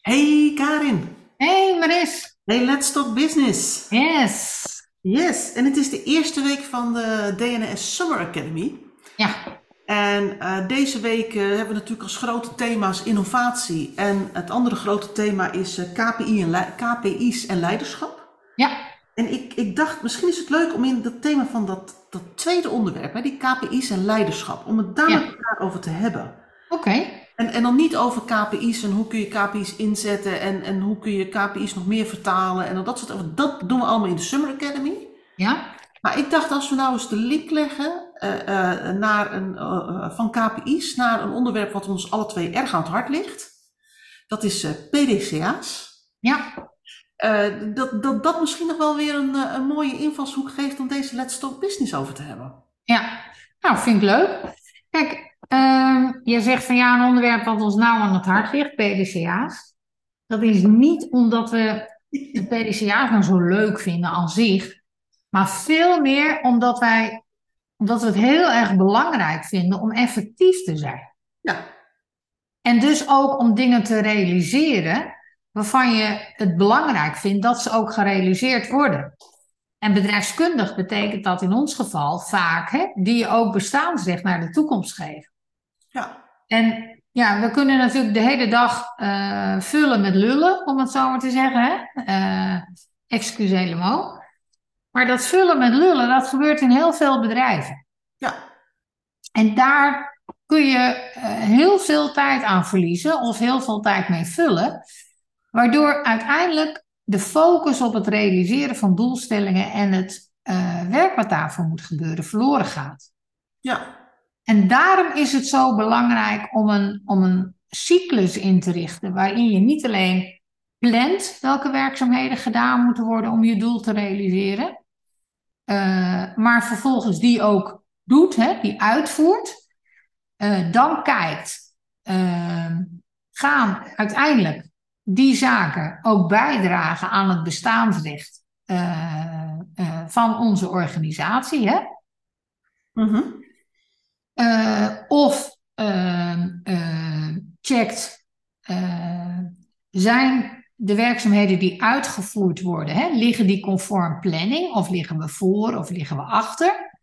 Hey Karin. Hey Maris. Hey, let's talk business. Yes. Yes, en het is de eerste week van de DNS Summer Academy. Ja. En eh, deze week eh, hebben we natuurlijk als grote thema's innovatie. En het andere grote thema is eh, KPI en KPI's en leiderschap. Ja. En ik, ik dacht, misschien is het leuk om in dat thema van dat, dat tweede onderwerp, hè, die KPI's en leiderschap, om het daar Ja. met elkaar over te hebben. Oké. En, en dan niet over KPI's en hoe kun je KPI's inzetten en, en hoe kun je KPI's nog meer vertalen en dat soort. Dat doen we allemaal in de Summer Academy. Ja. Maar ik dacht als we nou eens de link leggen eh, eh, naar een, eh, van KPI's naar een onderwerp wat ons alle twee erg aan het hart ligt. Dat is PDCA's. Ja. Dat, dat dat misschien nog wel weer een, een mooie invalshoek geeft om deze Let's Talk Business over te hebben. Ja. Nou, vind ik leuk. Kijk, ehm, je zegt van ja, een onderwerp wat ons nou aan het hart ligt, PDCA's. Dat is niet omdat we de PDCA's nou zo leuk vinden aan zich, maar veel meer omdat wij, omdat we het heel erg belangrijk vinden om effectief te zijn. Ja, En dus ook om dingen te realiseren waarvan je het belangrijk vindt dat ze ook gerealiseerd worden. En bedrijfskundig betekent dat in ons geval vaak hè, die je ook bestaansrecht naar de toekomst geven. Ja, En ja, we kunnen natuurlijk de hele dag eh, vullen met lullen, om het zo maar te zeggen. Hè? Eh excusez le mot. Maar dat vullen met lullen, dat gebeurt in heel veel bedrijven. ja, En daar kun je eh, heel veel tijd aan verliezen of heel veel tijd mee vullen, waardoor uiteindelijk de focus op het realiseren van doelstellingen en het werk wat daarvoor moet gebeuren verloren gaat. ja, En daarom is het zo belangrijk om een, om een cyclus in te richten, waarin je niet alleen plant welke werkzaamheden gedaan moeten worden om je doel te realiseren, eh, maar vervolgens die ook doet, hè, die uitvoert, eh, dan kijkt, eh, gaan uiteindelijk die zaken ook bijdragen aan het bestaansrecht van onze organisatie, hè? mhm, Eh, of ehm, eh, checkt, eh, zijn de werkzaamheden die uitgevoerd worden, hè, liggen die conform planning of liggen we voor of liggen we achter?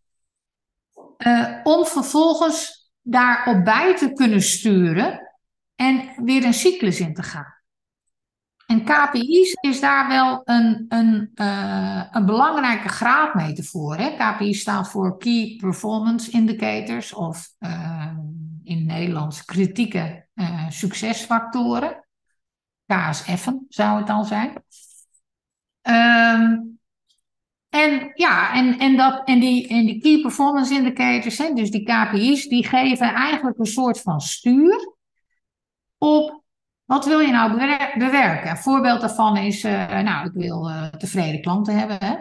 Eh, om vervolgens daarop bij te kunnen sturen en weer een cyclus in te gaan. En KPI's is daar wel een, een, eh, een belangrijke graadmeter Hè? KPI's staan voor Key Performance Indicators of eh, in Nederlands kritieke eh, succesfactoren. KSF'en zou het dan zijn. Ehm, en ja, en, en, dat, en, die, en die Key Performance Indicators, hè, dus die KPI's, die geven eigenlijk een soort van stuur op wat wil je nou bewer- bewerken? Een voorbeeld daarvan is, eh, nou, ik wil eh, tevreden klanten hebben, hè?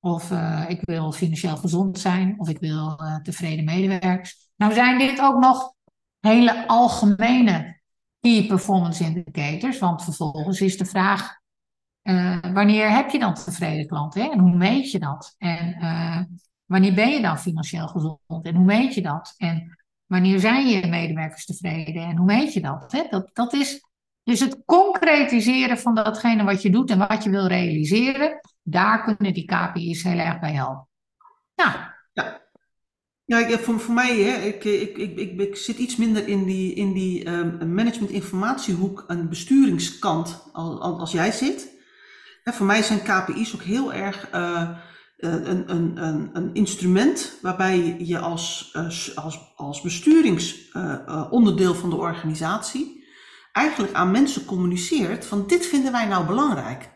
of eh, ik wil financieel gezond zijn, of ik wil tevreden medewerkers. Nou zijn dit ook nog hele algemene key performance indicators, want vervolgens is de vraag, wanneer heb je dan tevreden klanten? Hè? En hoe meet je dat? En wanneer ben je dan financieel gezond? En hoe meet je dat? En wanneer zijn je medewerkers tevreden? En hoe meet je dat? Hè? Dat, dat is dus het concretiseren van datgene wat je doet en wat je wil realiseren, daar kunnen die KPI's heel erg bij helpen. Nou, ja. Ja, ik, voor, voor mij, hè, ik, ik, ik, ik, ik zit iets minder in die, in die ehm, management-informatiehoek en besturingskant als, als jij zit. Hè, voor mij zijn KPI's ook heel erg eh, een, een, een, een instrument waarbij je als, eh, als, als besturingsonderdeel van de organisatie eigenlijk aan mensen communiceert van dit vinden wij nou belangrijk.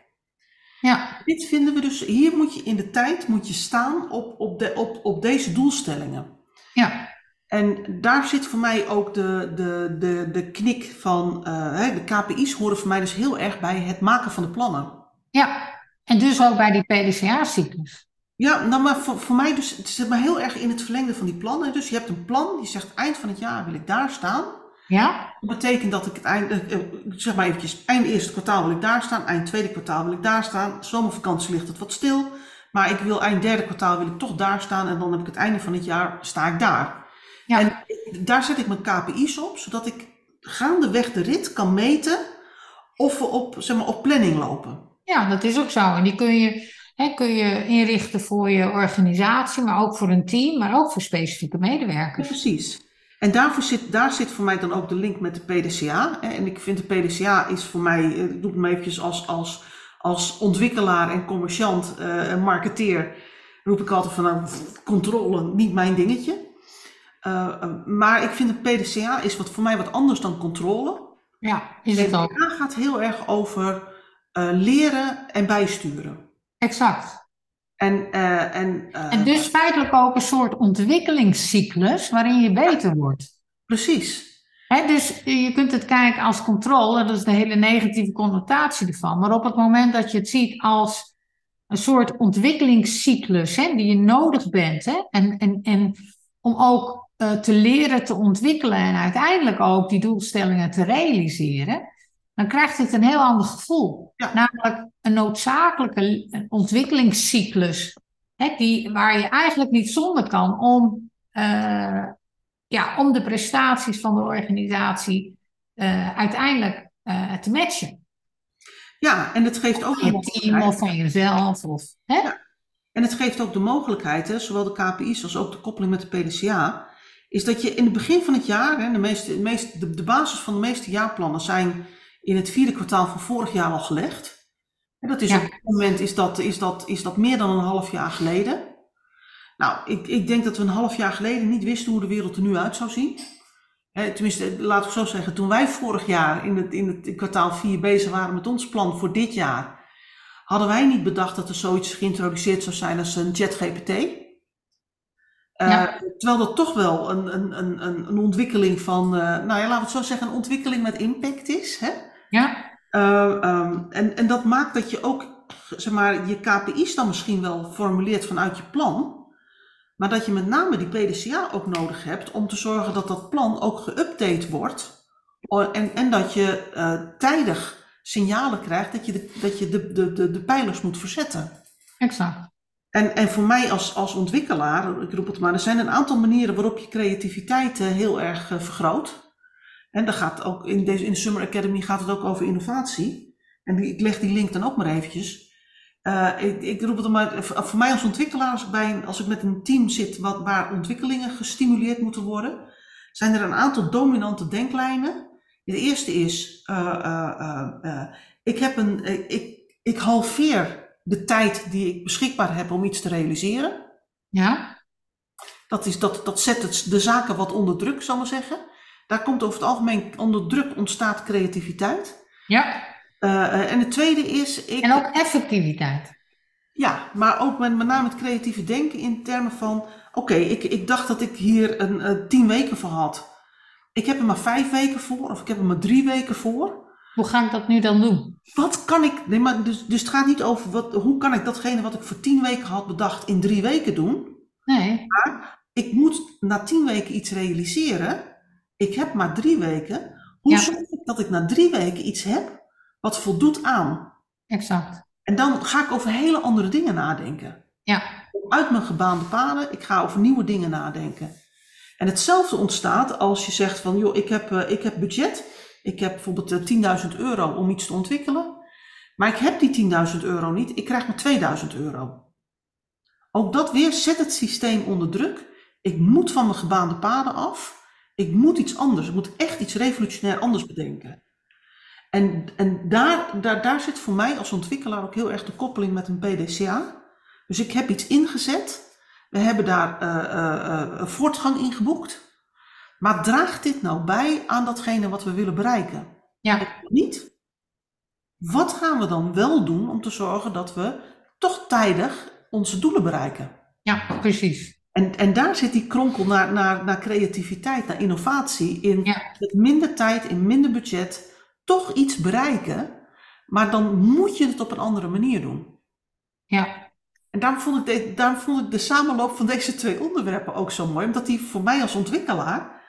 ja, Dit vinden we dus, hier moet je in de tijd moet je staan op, op, de, op, op deze doelstellingen. ja, En daar zit voor mij ook de, de, de, de knik van, eh, de KPI's horen voor mij dus heel erg bij het maken van de plannen. ja. En dus ook bij die PDCA-cyclus. Ja, nou maar voor, voor mij dus, het zit maar heel erg in het verlengde van die plannen. Dus je hebt een plan, die zegt eind van het jaar wil ik daar staan. Ja, Dat betekent dat ik het eind, eh, eh, zeg maar eventjes, eind eerste kwartaal wil ik daar staan, eind tweede kwartaal wil ik daar staan. Zomervakantie ligt het wat stil, maar ik wil eind derde kwartaal wil ik toch daar staan en dan heb ik het einde van het jaar sta ik daar. Ja. En daar zet ik mijn KPI's op, zodat ik gaandeweg de rit kan meten of we op, zeg maar, op planning lopen. Ja, dat is ook zo. En die kun je, hè, kun je inrichten voor je organisatie, maar ook voor een team, maar ook voor specifieke Ja, medewerkers. precies. En daarvoor zit, daar zit voor mij dan ook de link met de PDCA. hè. En ik vind de PDCA is voor mij, eh, ik doe het maar eventjes als, als, als ontwikkelaar en commerciant eh, en marketeer, roep ik altijd van nou, controle, niet mijn dingetje. Eh, eh, maar ik vind de PDCA is wat, voor mij wat anders dan controle. Ja, is het ook. PDCA gaat heel erg over eh, leren en bijsturen. Exact. En, eh, en, eh, En dus feitelijk ook een soort ontwikkelingscyclus waarin je beter wordt. precies. Hè, dus je kunt het kijken als controle, dat is de hele negatieve connotatie ervan. Maar op het moment dat je het ziet als een soort ontwikkelingscyclus hè, die je nodig bent, hè, en, en, en om ook eh, te leren te ontwikkelen en uiteindelijk ook die doelstellingen te realiseren, dan krijgt het een heel ander gevoel. Ja. Namelijk een noodzakelijke ontwikkelingscyclus, hè, die, waar je eigenlijk niet zonder kan om eh, ja, om de prestaties van de organisatie eh, uiteindelijk eh, te matchen. Ja, en het geeft ook Van je team of van jezelf. Of, hè? Ja. En het geeft ook de mogelijkheid, hè, zowel de KPI's als ook de koppeling met de PDCA, is dat je in het begin van het jaar, hè, de, meeste, de, meeste, de, de basis van de meeste jaarplannen zijn in het vierde kwartaal van vorig jaar al gelegd. En dat is Ja. op dit moment is dat, is, dat, is dat meer dan een half jaar geleden. Nou, ik, ik denk dat we een half jaar geleden niet wisten hoe de wereld er nu uit zou zien. Hè, tenminste, laat ik zo zeggen, toen wij vorig jaar in het, in het kwartaal 4 bezig waren met ons plan voor dit jaar, hadden wij niet bedacht dat er zoiets geïntroduceerd zou zijn als een ChatGPT. Eh, Ja. Terwijl dat toch wel een, een, een, een een ontwikkeling van, eh, nou ja, laten we het zo zeggen, een ontwikkeling met impact is. Hè? Ja, Eh, ehm, en, en dat maakt dat je ook, zeg maar, je KPI's dan misschien wel formuleert vanuit je plan. Maar dat je met name die PDCA ook nodig hebt om te zorgen dat dat plan ook geüpdate wordt. En, en dat je eh, tijdig signalen krijgt dat je, de, dat je de, de, de, de pijlers moet verzetten. exact. En, en voor mij als, als ontwikkelaar, ik roep het maar, er zijn een aantal manieren waarop je creativiteit eh, heel erg eh, vergroot. En daar gaat ook in, deze, in de Summer Academy gaat het ook over innovatie. En die, ik leg die link dan ook maar eventjes. Eh, ik, ik roep het dan maar, voor voor mij als ontwikkelaar, als ik, bij een, als ik met een team zit wat, waar ontwikkelingen gestimuleerd moeten worden, zijn er een aantal dominante denklijnen. De eerste is, eh, eh, eh, eh, ik, heb een, eh, ik, ik halveer de tijd die ik beschikbaar heb om iets te realiseren. Ja, Dat, is, dat, dat zet het, de zaken wat onder druk, zal ik maar zeggen. Daar komt over het algemeen, onder druk ontstaat creativiteit. ja. Eh, eh, en het tweede is, ik, En ook effectiviteit. ja, maar ook met, met name het creatieve denken in termen van, oké, ik, ik dacht dat ik hier een, tien weken voor had. Ik heb er maar vijf weken voor, of ik heb er maar drie weken voor. Hoe ga ik dat nu dan doen? Wat kan ik, nee, maar dus, dus het gaat niet over wat, hoe kan ik datgene wat ik voor tien weken had bedacht in drie weken doen. Nee, Ik moet na tien weken iets realiseren. Ik heb maar drie weken. Hoe Ja. zorg ik dat ik na drie weken iets heb wat voldoet aan? exact. En dan ga ik over hele andere dingen nadenken. Ja, Uit mijn gebaande paden, ik ga over nieuwe dingen nadenken. En hetzelfde ontstaat als je zegt van, joh, ik heb, eh, ik heb budget. Ik heb bijvoorbeeld eh, 10.000 euro om iets te ontwikkelen. Maar ik heb die 10.000 euro niet, ik krijg maar 2000 euro. Ook dat weer zet het systeem onder druk. Ik moet van mijn gebaande paden af. Ik moet iets anders. Ik moet echt iets revolutionair anders bedenken. En, en daar, daar, daar zit voor mij als ontwikkelaar ook heel erg de koppeling met een PDCA. Dus ik heb iets ingezet. We hebben daar eh, eh, eh, een voortgang in geboekt. Maar draagt dit nou bij aan datgene wat we willen bereiken? ja, Niet? Wat gaan we dan wel doen om te zorgen dat we toch tijdig onze doelen bereiken? ja, precies. En, en daar zit die kronkel naar, naar, naar creativiteit, naar innovatie. In Ja. met minder tijd, in minder budget, toch iets bereiken. Maar dan moet je het op een andere manier doen. Ja, En daarom vond, ik de, daarom vond ik de samenloop van deze twee onderwerpen ook zo mooi. Omdat die voor mij als ontwikkelaar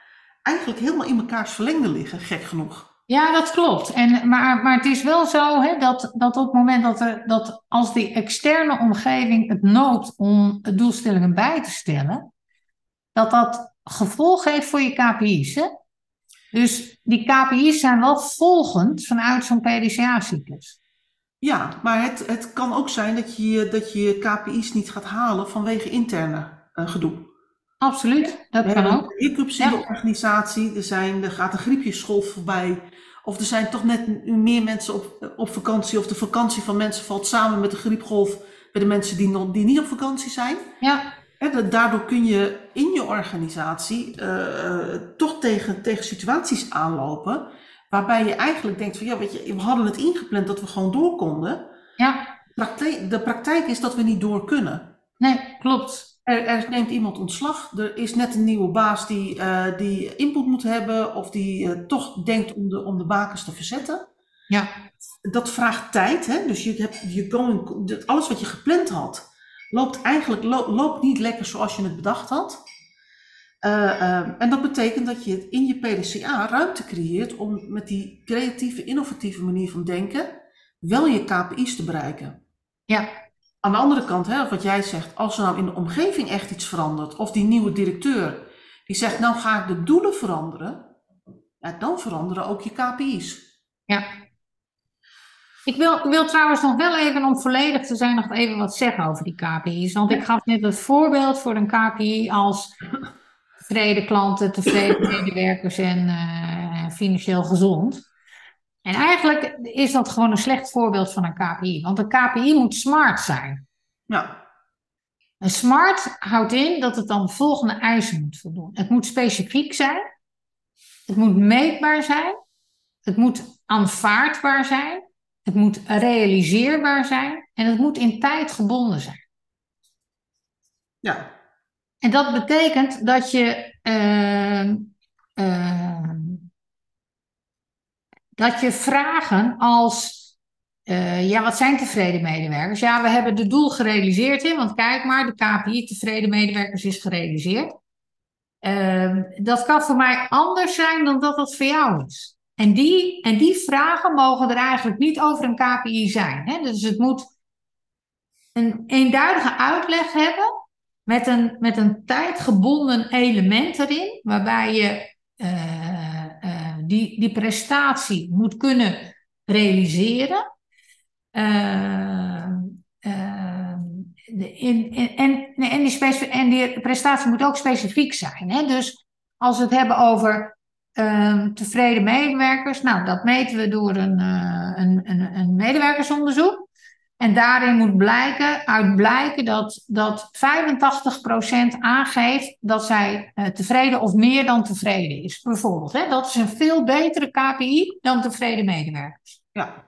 eigenlijk helemaal in mekaars verlengde liggen, gek genoeg. Ja, dat klopt. En, maar, maar het is wel zo hè, dat, dat op het moment dat, er, dat als die externe omgeving het noopt om doelstellingen bij te stellen, dat dat gevolg heeft voor je KPI's. Hè? Dus die KPI's zijn wel volgend vanuit zo'n PDCA-cyclus. Ja, maar het, het kan ook zijn dat je, dat je KPI's niet gaat halen vanwege interne uh, gedoe. Absoluut, dat kan ook. hiccups in de organisatie, er, zijn, er gaat een griepjesgolf voorbij. Of er zijn toch net meer mensen op, op vakantie, of de vakantie van mensen valt samen met de griepgolf bij de mensen die, nog, die niet op vakantie zijn. Ja, En daardoor kun je in je organisatie uh, toch tegen, tegen situaties aanlopen. Waarbij je eigenlijk denkt van ja, weet je, we hadden het ingepland dat we gewoon door konden. ja, Praktijk, de praktijk is dat we niet door kunnen. nee, klopt. Er, er neemt iemand ontslag. Er is net een nieuwe baas die, uh, die input moet hebben. Of die uh, toch denkt om de, om de bakens te verzetten. Ja, Dat vraagt tijd. Hè? Dus je hebt, je going, alles wat je gepland had, loopt eigenlijk lo, loopt niet lekker zoals je het bedacht had. Uh, en dat betekent dat je in je PDCA ruimte creëert om met die creatieve, innovatieve manier van denken wel je KPI's te bereiken. ja, Aan de andere kant, hè, wat jij zegt, als er nou in de omgeving echt iets verandert, of die nieuwe directeur die zegt, nou ga ik de doelen veranderen, ja, dan veranderen ook je KPI's. ja. Ik wil, ik wil trouwens nog wel even, om volledig te zijn, nog even wat zeggen over die KPI's. Want ik gaf net het voorbeeld voor een KPI als tevreden klanten, tevreden medewerkers en uh, financieel gezond. En eigenlijk is dat gewoon een slecht voorbeeld van een KPI. Want een KPI moet smart zijn. Ja, Een smart houdt in dat het dan de volgende eisen moet voldoen. Het moet specifiek zijn. Het moet meetbaar zijn. Het moet aanvaardbaar zijn. Het moet realiseerbaar zijn. En het moet in tijd gebonden zijn. ja, En dat betekent dat je, uh, uh, dat je vragen als, uh, ja, wat zijn tevreden medewerkers? Ja, we hebben het doel gerealiseerd, hè, want kijk maar, de KPI tevreden medewerkers is gerealiseerd. Ehm, dat kan voor mij anders zijn dan dat dat voor jou is. En die, en die vragen mogen er eigenlijk niet over een KPI zijn. Hè? Dus het moet een eenduidige uitleg hebben met een, met een tijdgebonden element erin, waarbij je uh, die, die prestatie moet kunnen realiseren. Uh, in, in, en, en, die en die prestatie moet ook specifiek zijn. Hè? Dus als we het hebben over tevreden medewerkers, nou, dat meten we door een, een, een, een medewerkersonderzoek. En daarin moet blijken, uit blijken dat, dat 85% aangeeft dat zij uh, tevreden of meer dan tevreden is. Bijvoorbeeld, hè? dat is een veel betere KPI dan tevreden medewerkers. ja,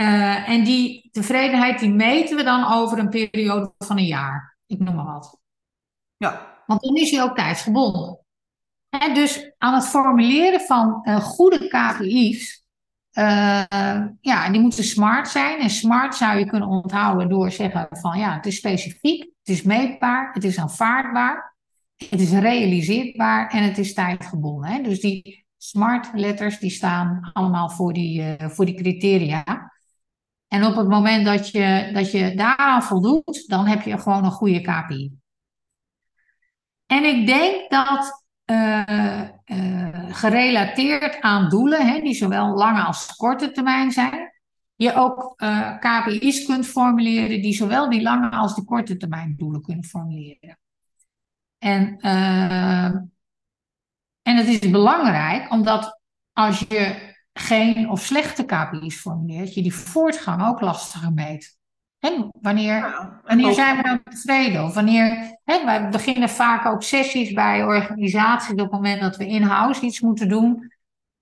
Uh, en die tevredenheid die meten we dan over een periode van een jaar. Ik noem maar wat. ja, Want dan is hij ook tijdsgebonden. Hè, dus aan het formuleren van uh, goede KPI's uh, ja, die moeten smart zijn. En smart zou je kunnen onthouden door zeggen van ja, het is specifiek, het is meetbaar, het is aanvaardbaar, het is realiseerbaar en het is tijdgebonden. Hè? Dus die smart letters die staan allemaal voor die, uh, voor die criteria. En op het moment dat je, dat je daaraan voldoet, dan heb je gewoon een goede KPI. En ik denk dat uh, uh, gerelateerd aan doelen, hè, die zowel lange als korte termijn zijn, je ook uh, KPI's kunt formuleren die zowel die lange als die korte termijn doelen kunnen formuleren. En, en het is belangrijk omdat als je geen of slechte KPI's formuleert, je die voortgang ook lastiger meet. Wanneer, ja. wanneer zijn we nou tevreden? Of wanneer, hè, wij beginnen vaak ook sessies bij organisaties op het moment dat we in-house iets moeten doen.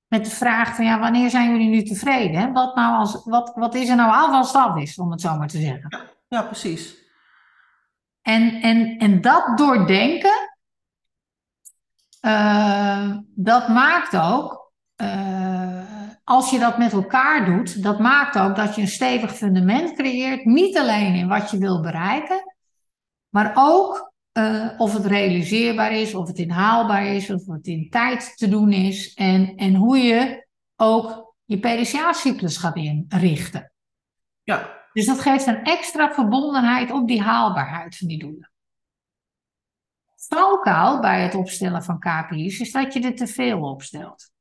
Met de vraag van ja, wanneer zijn jullie nu tevreden? Wat, nou als, wat, wat is er nou af als dat is, om het zo maar te zeggen. Ja, ja precies. En, en, en dat doordenken, uh, dat maakt ook, uh, als je dat met elkaar doet, dat maakt ook dat je een stevig fundament creëert. Niet alleen in wat je wil bereiken, maar ook uh, of het realiseerbaar is, of het inhaalbaar is, of het in tijd te doen is. En, en hoe je ook je PDCA-cyclus gaat inrichten. Ja. Dus dat geeft een extra verbondenheid op die haalbaarheid van die doelen. valkuil bij het opstellen van KPI's is dat je er te veel opstelt.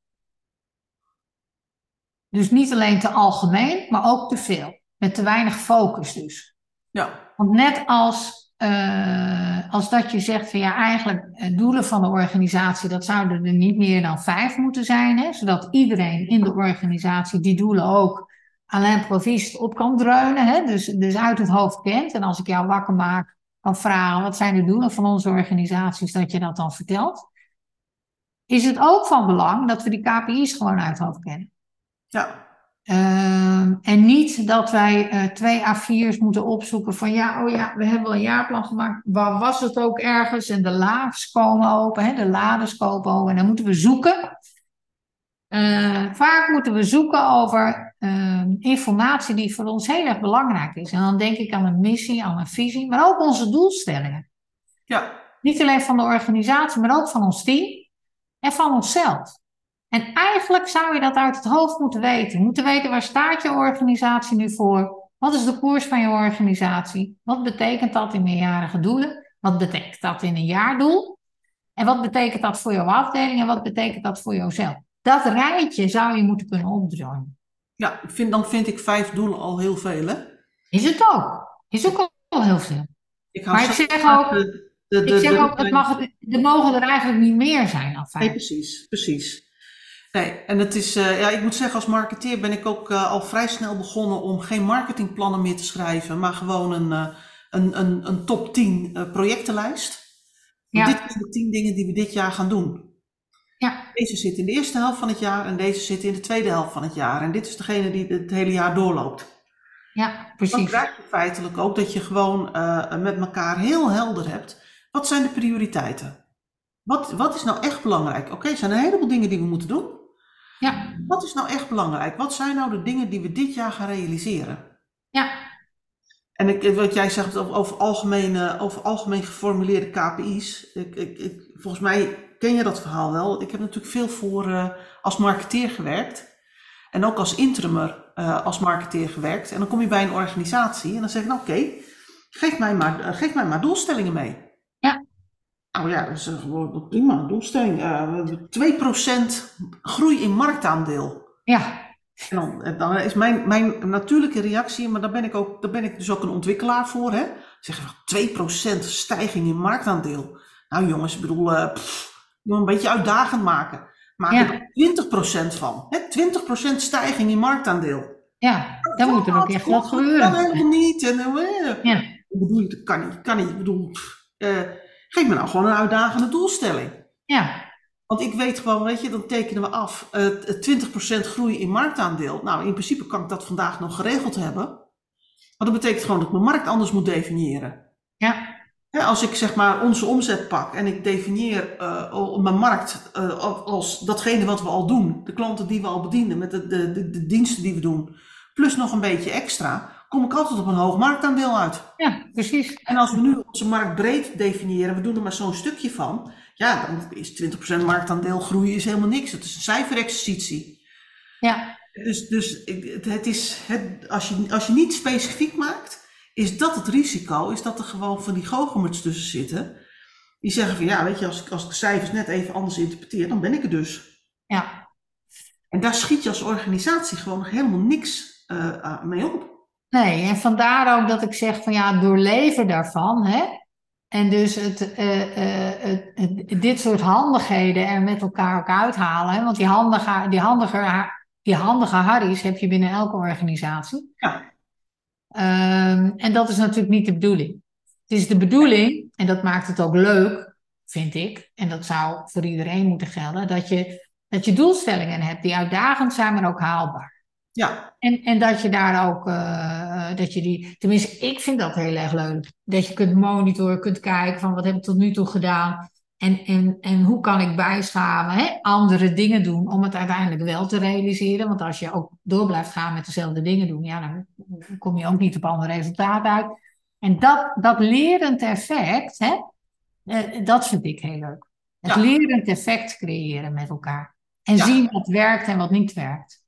Dus niet alleen te algemeen, maar ook te veel. Met te weinig focus dus. Ja. Want net als, uh, als dat je zegt van ja, eigenlijk uh, doelen van de organisatie, dat zouden er niet meer dan vijf moeten zijn. Hè, zodat iedereen in de organisatie die doelen ook alleen proviest op kan dreunen. Hè, dus, dus uit het hoofd kent. En als ik jou wakker maak, kan vragen wat zijn de doelen van onze organisaties, dat je dat dan vertelt. Is het ook van belang dat we die KPI's gewoon uit het hoofd kennen? Ja. Uh, en niet dat wij uh, twee A4's moeten opzoeken van ja, oh ja, we hebben wel een jaarplan gemaakt. Waar was het ook ergens? En de laars komen open, hè, de lades komen open. En dan moeten we zoeken. Uh, vaak moeten we zoeken over ehm, informatie die voor ons heel erg belangrijk is. En dan denk ik aan een missie, aan een visie, maar ook onze doelstellingen. Ja. Niet alleen van de organisatie, maar ook van ons team en van onszelf. En eigenlijk zou je dat uit het hoofd moeten weten. Je moet weten waar staat je organisatie nu voor? Wat is de koers van je organisatie? Wat betekent dat in meerjarige doelen? Wat betekent dat in een jaardoel? En wat betekent dat voor jouw afdeling en wat betekent dat voor jouzelf? Dat rijtje zou je moeten kunnen opdrooien. Ja, vind, dan vind ik vijf doelen al heel veel, hè? Is het ook. Is ook al heel veel. Ik maar ik zeg ook, de, de, de, ik zeg ook, het mag, er mogen er eigenlijk niet meer zijn dan vijf. Nee, precies, precies. Nee, en het is, uh, ja, ik moet zeggen, als marketeer ben ik ook uh, al vrij snel begonnen om geen marketingplannen meer te schrijven, maar gewoon een, uh, een, een, een top 10 projectenlijst. Ja. Dit zijn de 10 dingen die we dit jaar gaan doen. Ja. Deze zit in de eerste helft van het jaar en deze zit in de tweede helft van het jaar. En dit is degene die het hele jaar doorloopt. Ja, precies. Dan krijg je feitelijk ook dat je gewoon met elkaar heel helder hebt. Wat zijn de prioriteiten? Wat, wat is nou echt belangrijk? Oké, er zijn een heleboel dingen die we moeten doen. Ja. Wat is nou echt belangrijk? Wat zijn nou de dingen die we dit jaar gaan realiseren? Ja. En ik, wat jij zegt over, over, algemene, over algemeen geformuleerde KPI's. Ik, ik, ik, volgens mij ken je dat verhaal wel. Ik heb natuurlijk veel voor uh, als marketeer gewerkt. En ook als interimer uh, als marketeer gewerkt. En dan kom je bij een organisatie en dan zeg ik, nou oké, okay, geef, mij maar, uh, geef mij maar doelstellingen mee. Nou ja, dat is gewoon prima, doelstelling. Uh, 2% groei in marktaandeel. Ja. En dan, dan, is mijn, mijn natuurlijke reactie, maar daar ben ik, ook, daar ben ik dus ook een ontwikkelaar voor. Hè? Zeggen we 2% stijging in marktaandeel. Nou jongens, ik bedoel, uh, pff, een beetje uitdagend maken. Maak Ja. er 20% van. Hè? 20% stijging in marktaandeel. Ja, dan moet er ook echt wat Dat kan gebeuren. helemaal niet. En, eh, Ja. Ik bedoel, dat kan niet. Kan niet. Ik bedoel, pff, eh, geef me nou gewoon een uitdagende doelstelling. Ja. Want ik weet gewoon, weet je, dan tekenen we af eh, 20% groei in marktaandeel. Nou, in principe kan ik dat vandaag nog geregeld hebben. Maar dat betekent gewoon dat ik mijn markt anders moet definiëren. Ja. Hè, als ik zeg maar onze omzet pak en ik definieer eh, mijn markt eh, als datgene wat we al doen, de klanten die we al bedienen, met de, de, de, de diensten die we doen, plus nog een beetje extra, kom ik altijd op een hoog marktaandeel uit. Ja, precies. En als we nu onze markt breed definiëren, we doen er maar zo'n stukje van, ja, dan is 20% marktaandeel groeien is helemaal niks. Het is een cijferexercitie. Ja. Dus, dus het, het is, het, als, je, als je niet specifiek maakt, is dat het risico, is dat er gewoon van die goochelmers tussen zitten. Die zeggen van ja, weet je, als ik, als ik de cijfers net even anders interpreteer, dan ben ik er dus. Ja. En daar schiet je als organisatie gewoon nog helemaal niks uh, mee op. Nee, en vandaar ook dat ik zeg van ja, doorleven daarvan. Hè? En dus het, uh, uh, het, dit soort handigheden er met elkaar ook uithalen. Hè? Want die handige, die, handige, die handige harries heb je binnen elke organisatie. Ja. Um, en dat is natuurlijk niet de bedoeling. Het is de bedoeling, en dat maakt het ook leuk, vind ik, en dat zou voor iedereen moeten gelden, dat je, dat je doelstellingen hebt die uitdagend zijn, maar ook haalbaar. Ja. En, en dat je daar ook, uh, dat je die, tenminste, ik vind dat heel erg leuk. Dat je kunt monitoren, kunt kijken van wat heb ik tot nu toe gedaan. En, en, en hoe kan ik bijschaven, hè? andere dingen doen om het uiteindelijk wel te realiseren. Want als je ook door blijft gaan met dezelfde dingen doen, ja, dan kom je ook niet op ander resultaat uit. En dat, dat lerend effect, hè, uh, dat vind ik heel leuk. Het Ja. lerend effect creëren met elkaar. En Ja. zien wat werkt en wat niet werkt.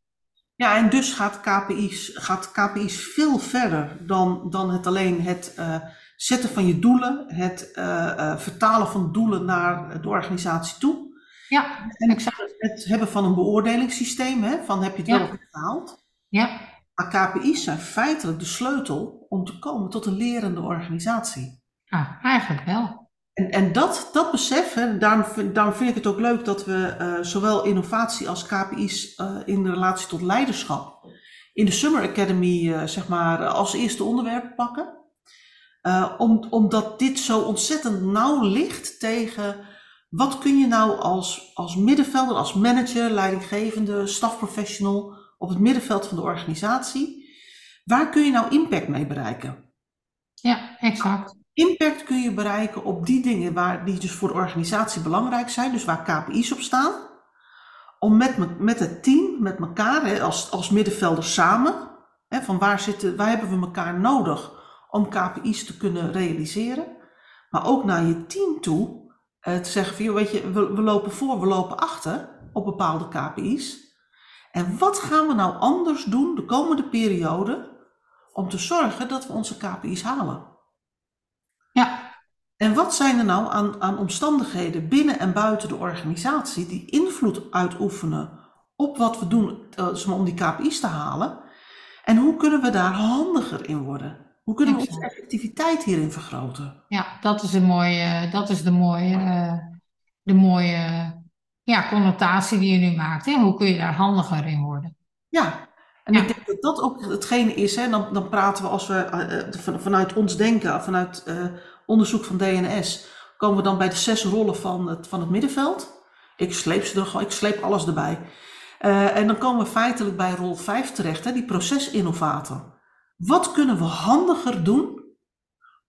Ja, en dus gaat KPI's, gaat KPI's veel verder dan, dan het alleen het, eh, zetten van je doelen, het eh, eh, vertalen van doelen naar de organisatie toe. Ja, En exact. het hebben van een beoordelingssysteem, hè, van heb je het Ja. wel gehaald. Ja, Maar KPI's zijn feitelijk de sleutel om te komen tot een lerende organisatie. ah, eigenlijk wel. En, en dat, dat besef, hè, daarom, vind, ik het ook leuk dat we eh, zowel innovatie als KPI's eh, in relatie tot leiderschap in de Summer Academy eh, zeg maar, als eerste onderwerp pakken. Om, omdat dit zo ontzettend nauw ligt tegen wat kun je nou als, als middenvelder, als manager, leidinggevende, stafprofessional op het middenveld van de organisatie, waar kun je nou impact mee bereiken? Ja, exact. Impact kun je bereiken op die dingen waar, die dus voor de organisatie belangrijk zijn, dus waar KPI's op staan. Om met, me- met het team, met elkaar, hè, als, als middenvelders samen, hè, van waar, zitten, waar hebben we elkaar nodig om KPI's te kunnen realiseren. Maar ook naar je team toe, eh, te zeggen van, joh, weet je, we lopen voor, we lopen achter op bepaalde KPI's. En wat gaan we nou anders doen de komende periode om te zorgen dat we onze KPI's halen? Ja, En wat zijn er nou aan, aan omstandigheden binnen en buiten de organisatie die invloed uitoefenen op wat we doen eh, om die KPI's te halen? En hoe kunnen we daar handiger in worden? Hoe kunnen we onze effectiviteit hierin vergroten? ja, dat is een mooie, dat is de mooie, eh, de mooie ja, connotatie die je nu maakt. Hè? Hoe kun je daar handiger in worden? Ja, en Ja. ik denk dat dat ook hetgene is. Hè, dan, dan praten we als we eh, eh, van- vanuit ons denken, vanuit eh, onderzoek van DNS, komen we dan bij de zes rollen van het, van het middenveld. Ik sleep, ze er, gewoon- ik sleep alles erbij. En dan komen we feitelijk bij rol 5 terecht, hè, die procesinnovator. Wat kunnen we handiger doen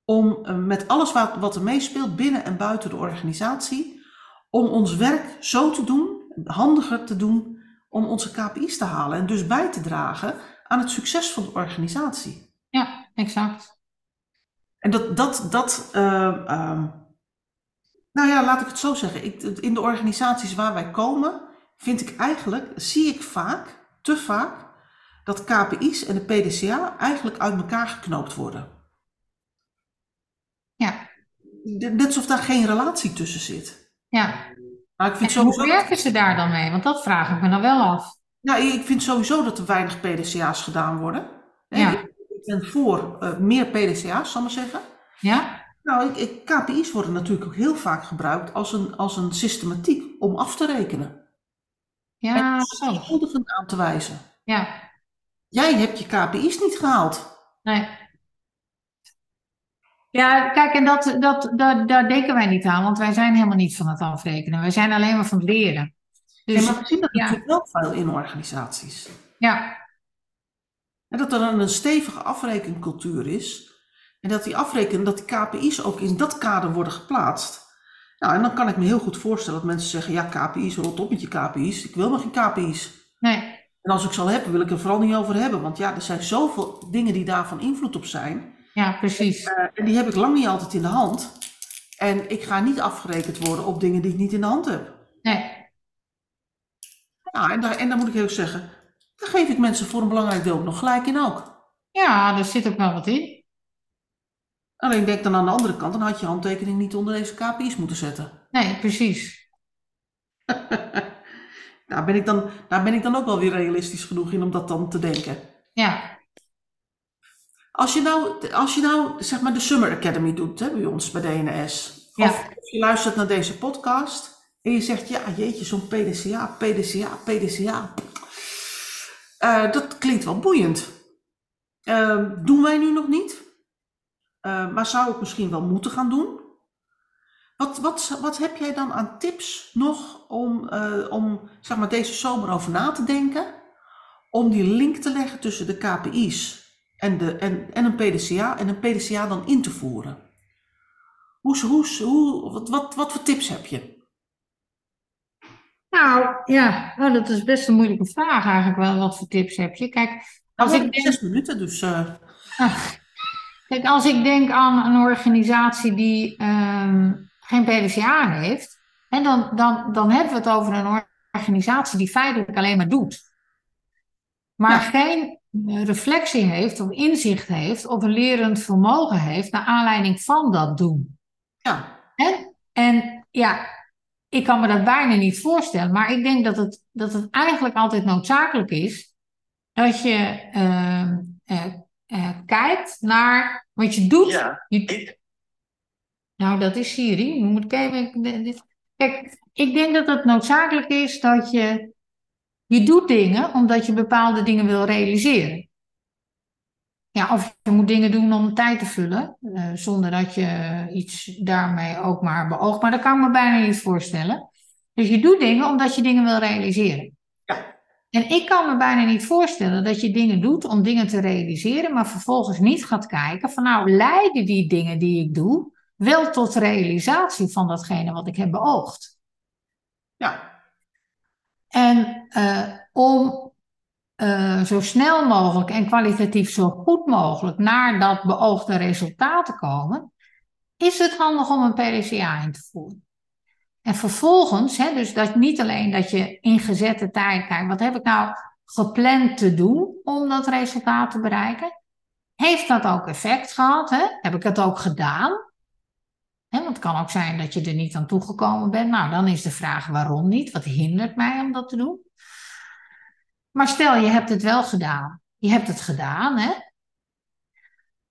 om met alles wat, wat er meespeelt binnen en buiten de organisatie, om ons werk zo te doen, handiger te doen, om onze KPI's te halen en dus bij te dragen aan het succes van de organisatie. Ja, exact. En dat, dat, dat eh, ehm, nou ja, laat ik het zo zeggen. Ik, in de organisaties waar wij komen, vind ik eigenlijk, zie ik vaak, te vaak, dat KPI's en de PDCA eigenlijk uit elkaar geknoopt worden. Ja, Net alsof daar geen relatie tussen zit. ja. Maar ik vind En hoe dat, werken ze daar dan mee? Want dat vraag ik me dan wel af. nou, ik vind sowieso dat er weinig PDCA's gedaan worden. Ja. Ik, ben voor eh, meer PDCA's, zal ik maar zeggen. Ja, Nou, ik, ik- KPI's worden natuurlijk ook heel vaak gebruikt als een, als een systematiek om af te rekenen. ja, en zo. schuldigen aan te wijzen. Ja, Jij hebt je KPI's niet gehaald. nee. Ja, kijk, en dat, dat, dat, daar denken wij niet aan, want wij zijn helemaal niet van het afrekenen. Wij zijn alleen maar van het leren. Dus, Dus maar we zien dat ja. natuurlijk wel veel in organisaties. ja, En dat er een, een stevige afrekencultuur is. En dat die afreken, dat die KPI's ook in dat kader worden geplaatst. Nou, en dan kan ik me heel goed voorstellen dat mensen zeggen, ja, KPI's, rot op met je KPI's. Ik wil maar geen KPI's. nee, En als ik ze al heb, wil ik er vooral niet over hebben. Want ja, er zijn zoveel dingen die daarvan invloed op zijn. Ja, precies. Eh, en die heb ik lang niet altijd in de hand. En ik ga niet afgerekend worden op dingen die ik niet in de hand heb. Nee, Ja, en daar, en daar moet ik heel zeggen, daar geef ik mensen voor een belangrijk deel ook nog gelijk in ook. ja, er zit ook wel wat in. Alleen denk dan aan de andere kant, dan had je handtekening niet onder deze KPI's moeten zetten. Nee, precies. Daar ben, ik dan, daar ben ik dan ook wel weer realistisch genoeg in om dat dan te denken. Ja, Als je nou, als je nou zeg maar de Summer Academy doet hè, bij ons bij DNS. Ja. Of je luistert naar deze podcast en je zegt, ja jeetje, zo'n PDCA, PDCA, PDCA. Eh, dat klinkt wel boeiend. Eh, doen wij nu nog niet. Eh, maar zou ik misschien wel moeten gaan doen. Wat, wat, wat heb jij dan aan tips nog om, eh, om zeg maar, deze zomer over na te denken? Om die link te leggen tussen de KPI's en, de, en, en een PDCA en een PDCA dan in te voeren. Hoe, hoe, hoe, wat, wat, wat voor tips heb je? nou ja, oh, dat is best een moeilijke vraag eigenlijk wel. Wat voor tips heb je? Kijk, als Nou, ik we hebben denk, zes minuten, dus eh, kijk, als ik denk aan een organisatie die ehm, geen PDCA heeft, en dan, dan, dan hebben we het over een organisatie die feitelijk alleen maar doet. maar geen reflectie heeft of inzicht heeft of een lerend vermogen heeft naar aanleiding van dat doen. Ja. En, en ja, ik kan me dat bijna niet voorstellen, maar ik denk dat het, dat het eigenlijk altijd noodzakelijk is dat je ehm, eh, eh, kijkt naar wat je doet. Ja, Je- nou, dat is Siri. Moet ik even, Kijk, ik denk dat het noodzakelijk is dat je, je doet dingen omdat je bepaalde dingen wil realiseren. Ja, of je moet dingen doen om tijd te vullen, eh, zonder dat je iets daarmee ook maar beoogt. Maar dat kan ik me bijna niet voorstellen. Dus je doet dingen omdat je dingen wil realiseren. Ja. En ik kan me bijna niet voorstellen dat je dingen doet om dingen te realiseren, maar vervolgens niet gaat kijken van nou, leiden die dingen die ik doe wel tot realisatie van datgene wat ik heb beoogd. Ja. En eh, om eh, zo snel mogelijk en kwalitatief zo goed mogelijk naar dat beoogde resultaat te komen, is het handig om een PDCA in te voeren. En vervolgens, hè, dus dat niet alleen dat je in gezette tijd kijkt, wat heb ik nou gepland te doen om dat resultaat te bereiken? Heeft dat ook effect gehad? Hè? Heb ik het ook gedaan? Want het kan ook zijn dat je er niet aan toegekomen bent. Nou, dan is de vraag waarom niet? Wat hindert mij om dat te doen? Maar stel, je hebt het wel gedaan. Je hebt het gedaan, hè?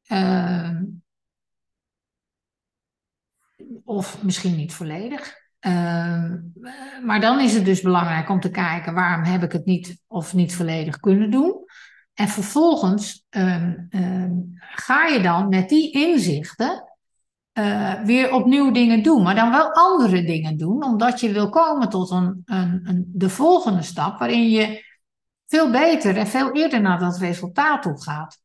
Ehm, of misschien niet volledig. Ehm, maar dan is het dus belangrijk om te kijken waarom heb ik het niet of niet volledig kunnen doen. En vervolgens ehm, ga je dan met die inzichten eh, weer opnieuw dingen doen, maar dan wel andere dingen doen, omdat je wil komen tot een, een, een, de volgende stap waarin je veel beter en veel eerder naar dat resultaat toe gaat.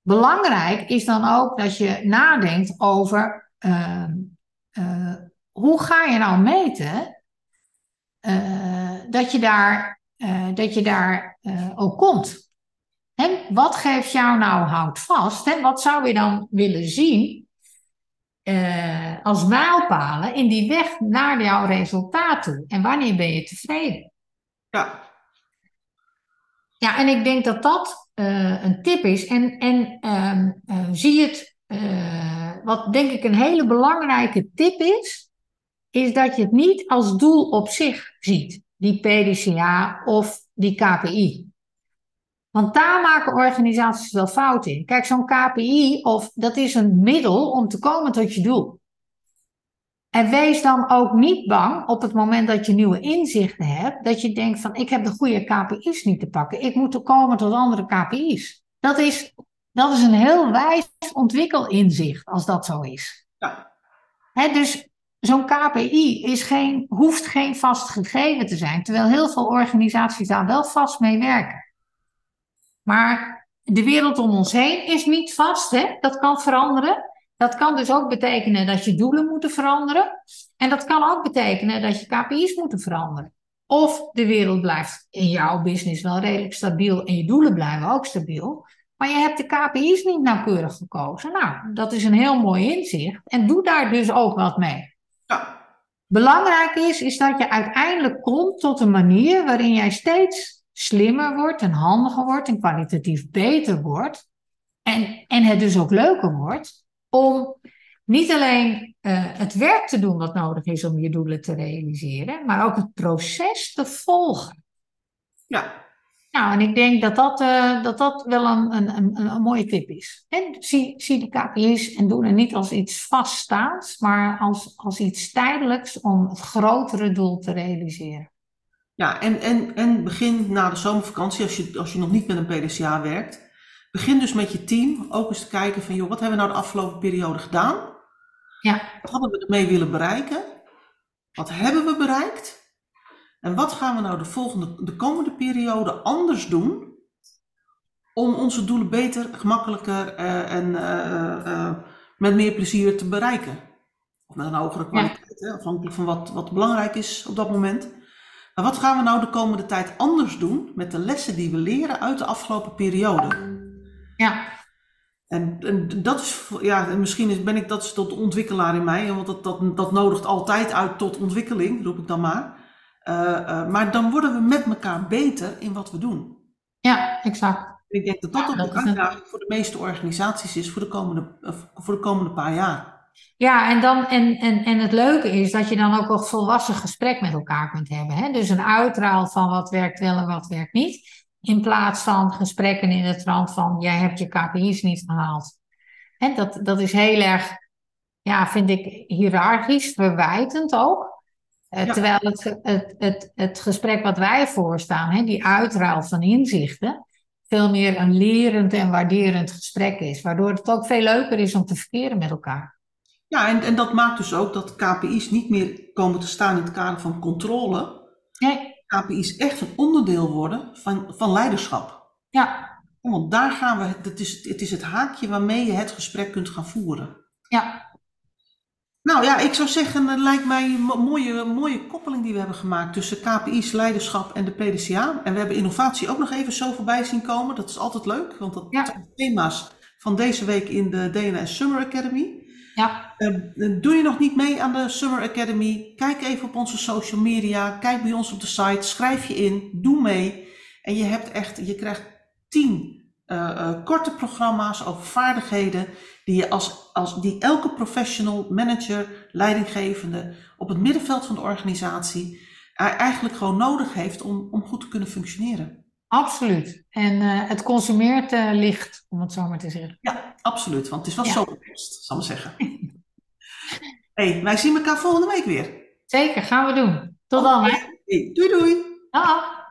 Belangrijk is dan ook dat je nadenkt over ehm, eh, hoe ga je nou meten eh, dat je daar, eh, dat je daar ook komt. En wat geeft jou nou houvast? En wat zou je dan willen zien als mijlpalen in die weg naar jouw resultaat toe? En wanneer ben je tevreden? Ja. Ja, en ik denk dat dat eh, een tip is. En, en ehm, eh, zie het, eh, wat denk ik een hele belangrijke tip is, is dat je het niet als doel op zich ziet, die PDCA of die KPI. Want daar maken organisaties wel fout in. Kijk, zo'n KPI, of, dat is een middel om te komen tot je doel. En wees dan ook niet bang op het moment dat je nieuwe inzichten hebt, dat je denkt van ik heb de goede KPI's niet te pakken. Ik moet komen tot andere KPI's. Dat is, dat is een heel wijs ontwikkelinzicht als dat zo is. Ja. Dus zo'n KPI is geen, hoeft geen vast gegeven te zijn, terwijl heel veel organisaties daar wel vast mee werken. Maar de wereld om ons heen is niet vast, hè? dat kan veranderen. Dat kan dus ook betekenen dat je doelen moeten veranderen. En dat kan ook betekenen dat je KPI's moeten veranderen. Of de wereld blijft in jouw business wel redelijk stabiel en je doelen blijven ook stabiel. Maar je hebt de KPI's niet nauwkeurig gekozen. Nou, dat is een heel mooi inzicht. En doe daar dus ook wat mee. Ja. Belangrijk is, is dat je uiteindelijk komt tot een manier waarin jij steeds slimmer wordt en handiger wordt en kwalitatief beter wordt. En, en het dus ook leuker wordt om niet alleen uh, het werk te doen wat nodig is om je doelen te realiseren, maar ook het proces te volgen. Ja. Nou, en ik denk dat dat, uh, dat, dat wel een, een, een, een, mooie tip is. En zie, zie de KPI's en doe het niet als iets vaststaands, maar als, als iets tijdelijks om het grotere doel te realiseren. Ja, en, en, en begin na de zomervakantie, als je, als je nog niet met een PDCA werkt, begin dus met je team ook eens te kijken van, joh, wat hebben we nou de afgelopen periode gedaan? Ja. Wat hadden we ermee willen bereiken? Wat hebben we bereikt? En wat gaan we nou de, volgende, de komende periode anders doen om onze doelen beter, gemakkelijker uh, en uh, uh, met meer plezier te bereiken? Of met een hogere kwaliteit, ja. hè, afhankelijk van wat, wat belangrijk is op dat moment. Maar wat gaan we nou de komende tijd anders doen met de lessen die we leren uit de afgelopen periode? Ja. En, en dat is, ja, en misschien is, ben ik dat is tot ontwikkelaar in mij, want dat, dat, dat nodigt altijd uit tot ontwikkeling, roep ik dan maar. Uh, uh, maar dan worden we met elkaar beter in wat we doen. Ja, exact. Ik denk dat dat Ja, ook is een- uitdaging voor de meeste organisaties is voor de komende, eh, voor de komende paar jaar. Ja, en, dan, en, en, en het leuke is dat je dan ook een volwassen gesprek met elkaar kunt hebben. Hè? Dus een uitraal van wat werkt wel en wat werkt niet. In plaats van gesprekken in de trant van jij hebt je KPI's niet gehaald. Hè, dat, dat is heel erg, ja, vind ik, hiërarchisch, verwijtend ook. Eh, Ja. Terwijl het, het, het, het gesprek wat wij voorstaan, hè, die uitruil van inzichten, veel meer een lerend en waarderend gesprek is. Waardoor het ook veel leuker is om te verkeren met elkaar. Ja, en, en dat maakt dus ook dat KPI's niet meer komen te staan in het kader van controle. Nee, KPI's echt een onderdeel worden van, van leiderschap. ja, Want daar gaan we, het is, het is het haakje waarmee je het gesprek kunt gaan voeren. ja. Nou ja, ik zou zeggen, het lijkt mij een mo- mooie, mooie koppeling die we hebben gemaakt tussen KPI's, leiderschap en de PDCA. En we hebben innovatie ook nog even zo voorbij zien komen. Dat is altijd leuk, want dat Ja. zijn thema's van deze week in de DNS Summer Academy. Ja, Eh, doe je nog niet mee aan de Summer Academy? Kijk even op onze social media, kijk bij ons op de site, schrijf je in, doe mee. En je, hebt echt, je krijgt tien eh, eh, korte programma's over vaardigheden die, je als, als, die elke professional, manager, leidinggevende op het middenveld van de organisatie eh, eigenlijk gewoon nodig heeft om, om goed te kunnen functioneren. Absoluut. En eh, het consumeert eh, licht, om het zo maar te zeggen. Ja, absoluut, want het is wel Ja. zo zal ik zeggen. hey, wij zien elkaar volgende week weer. Zeker, gaan we doen. Tot dan, hè. Doei doei! Dag.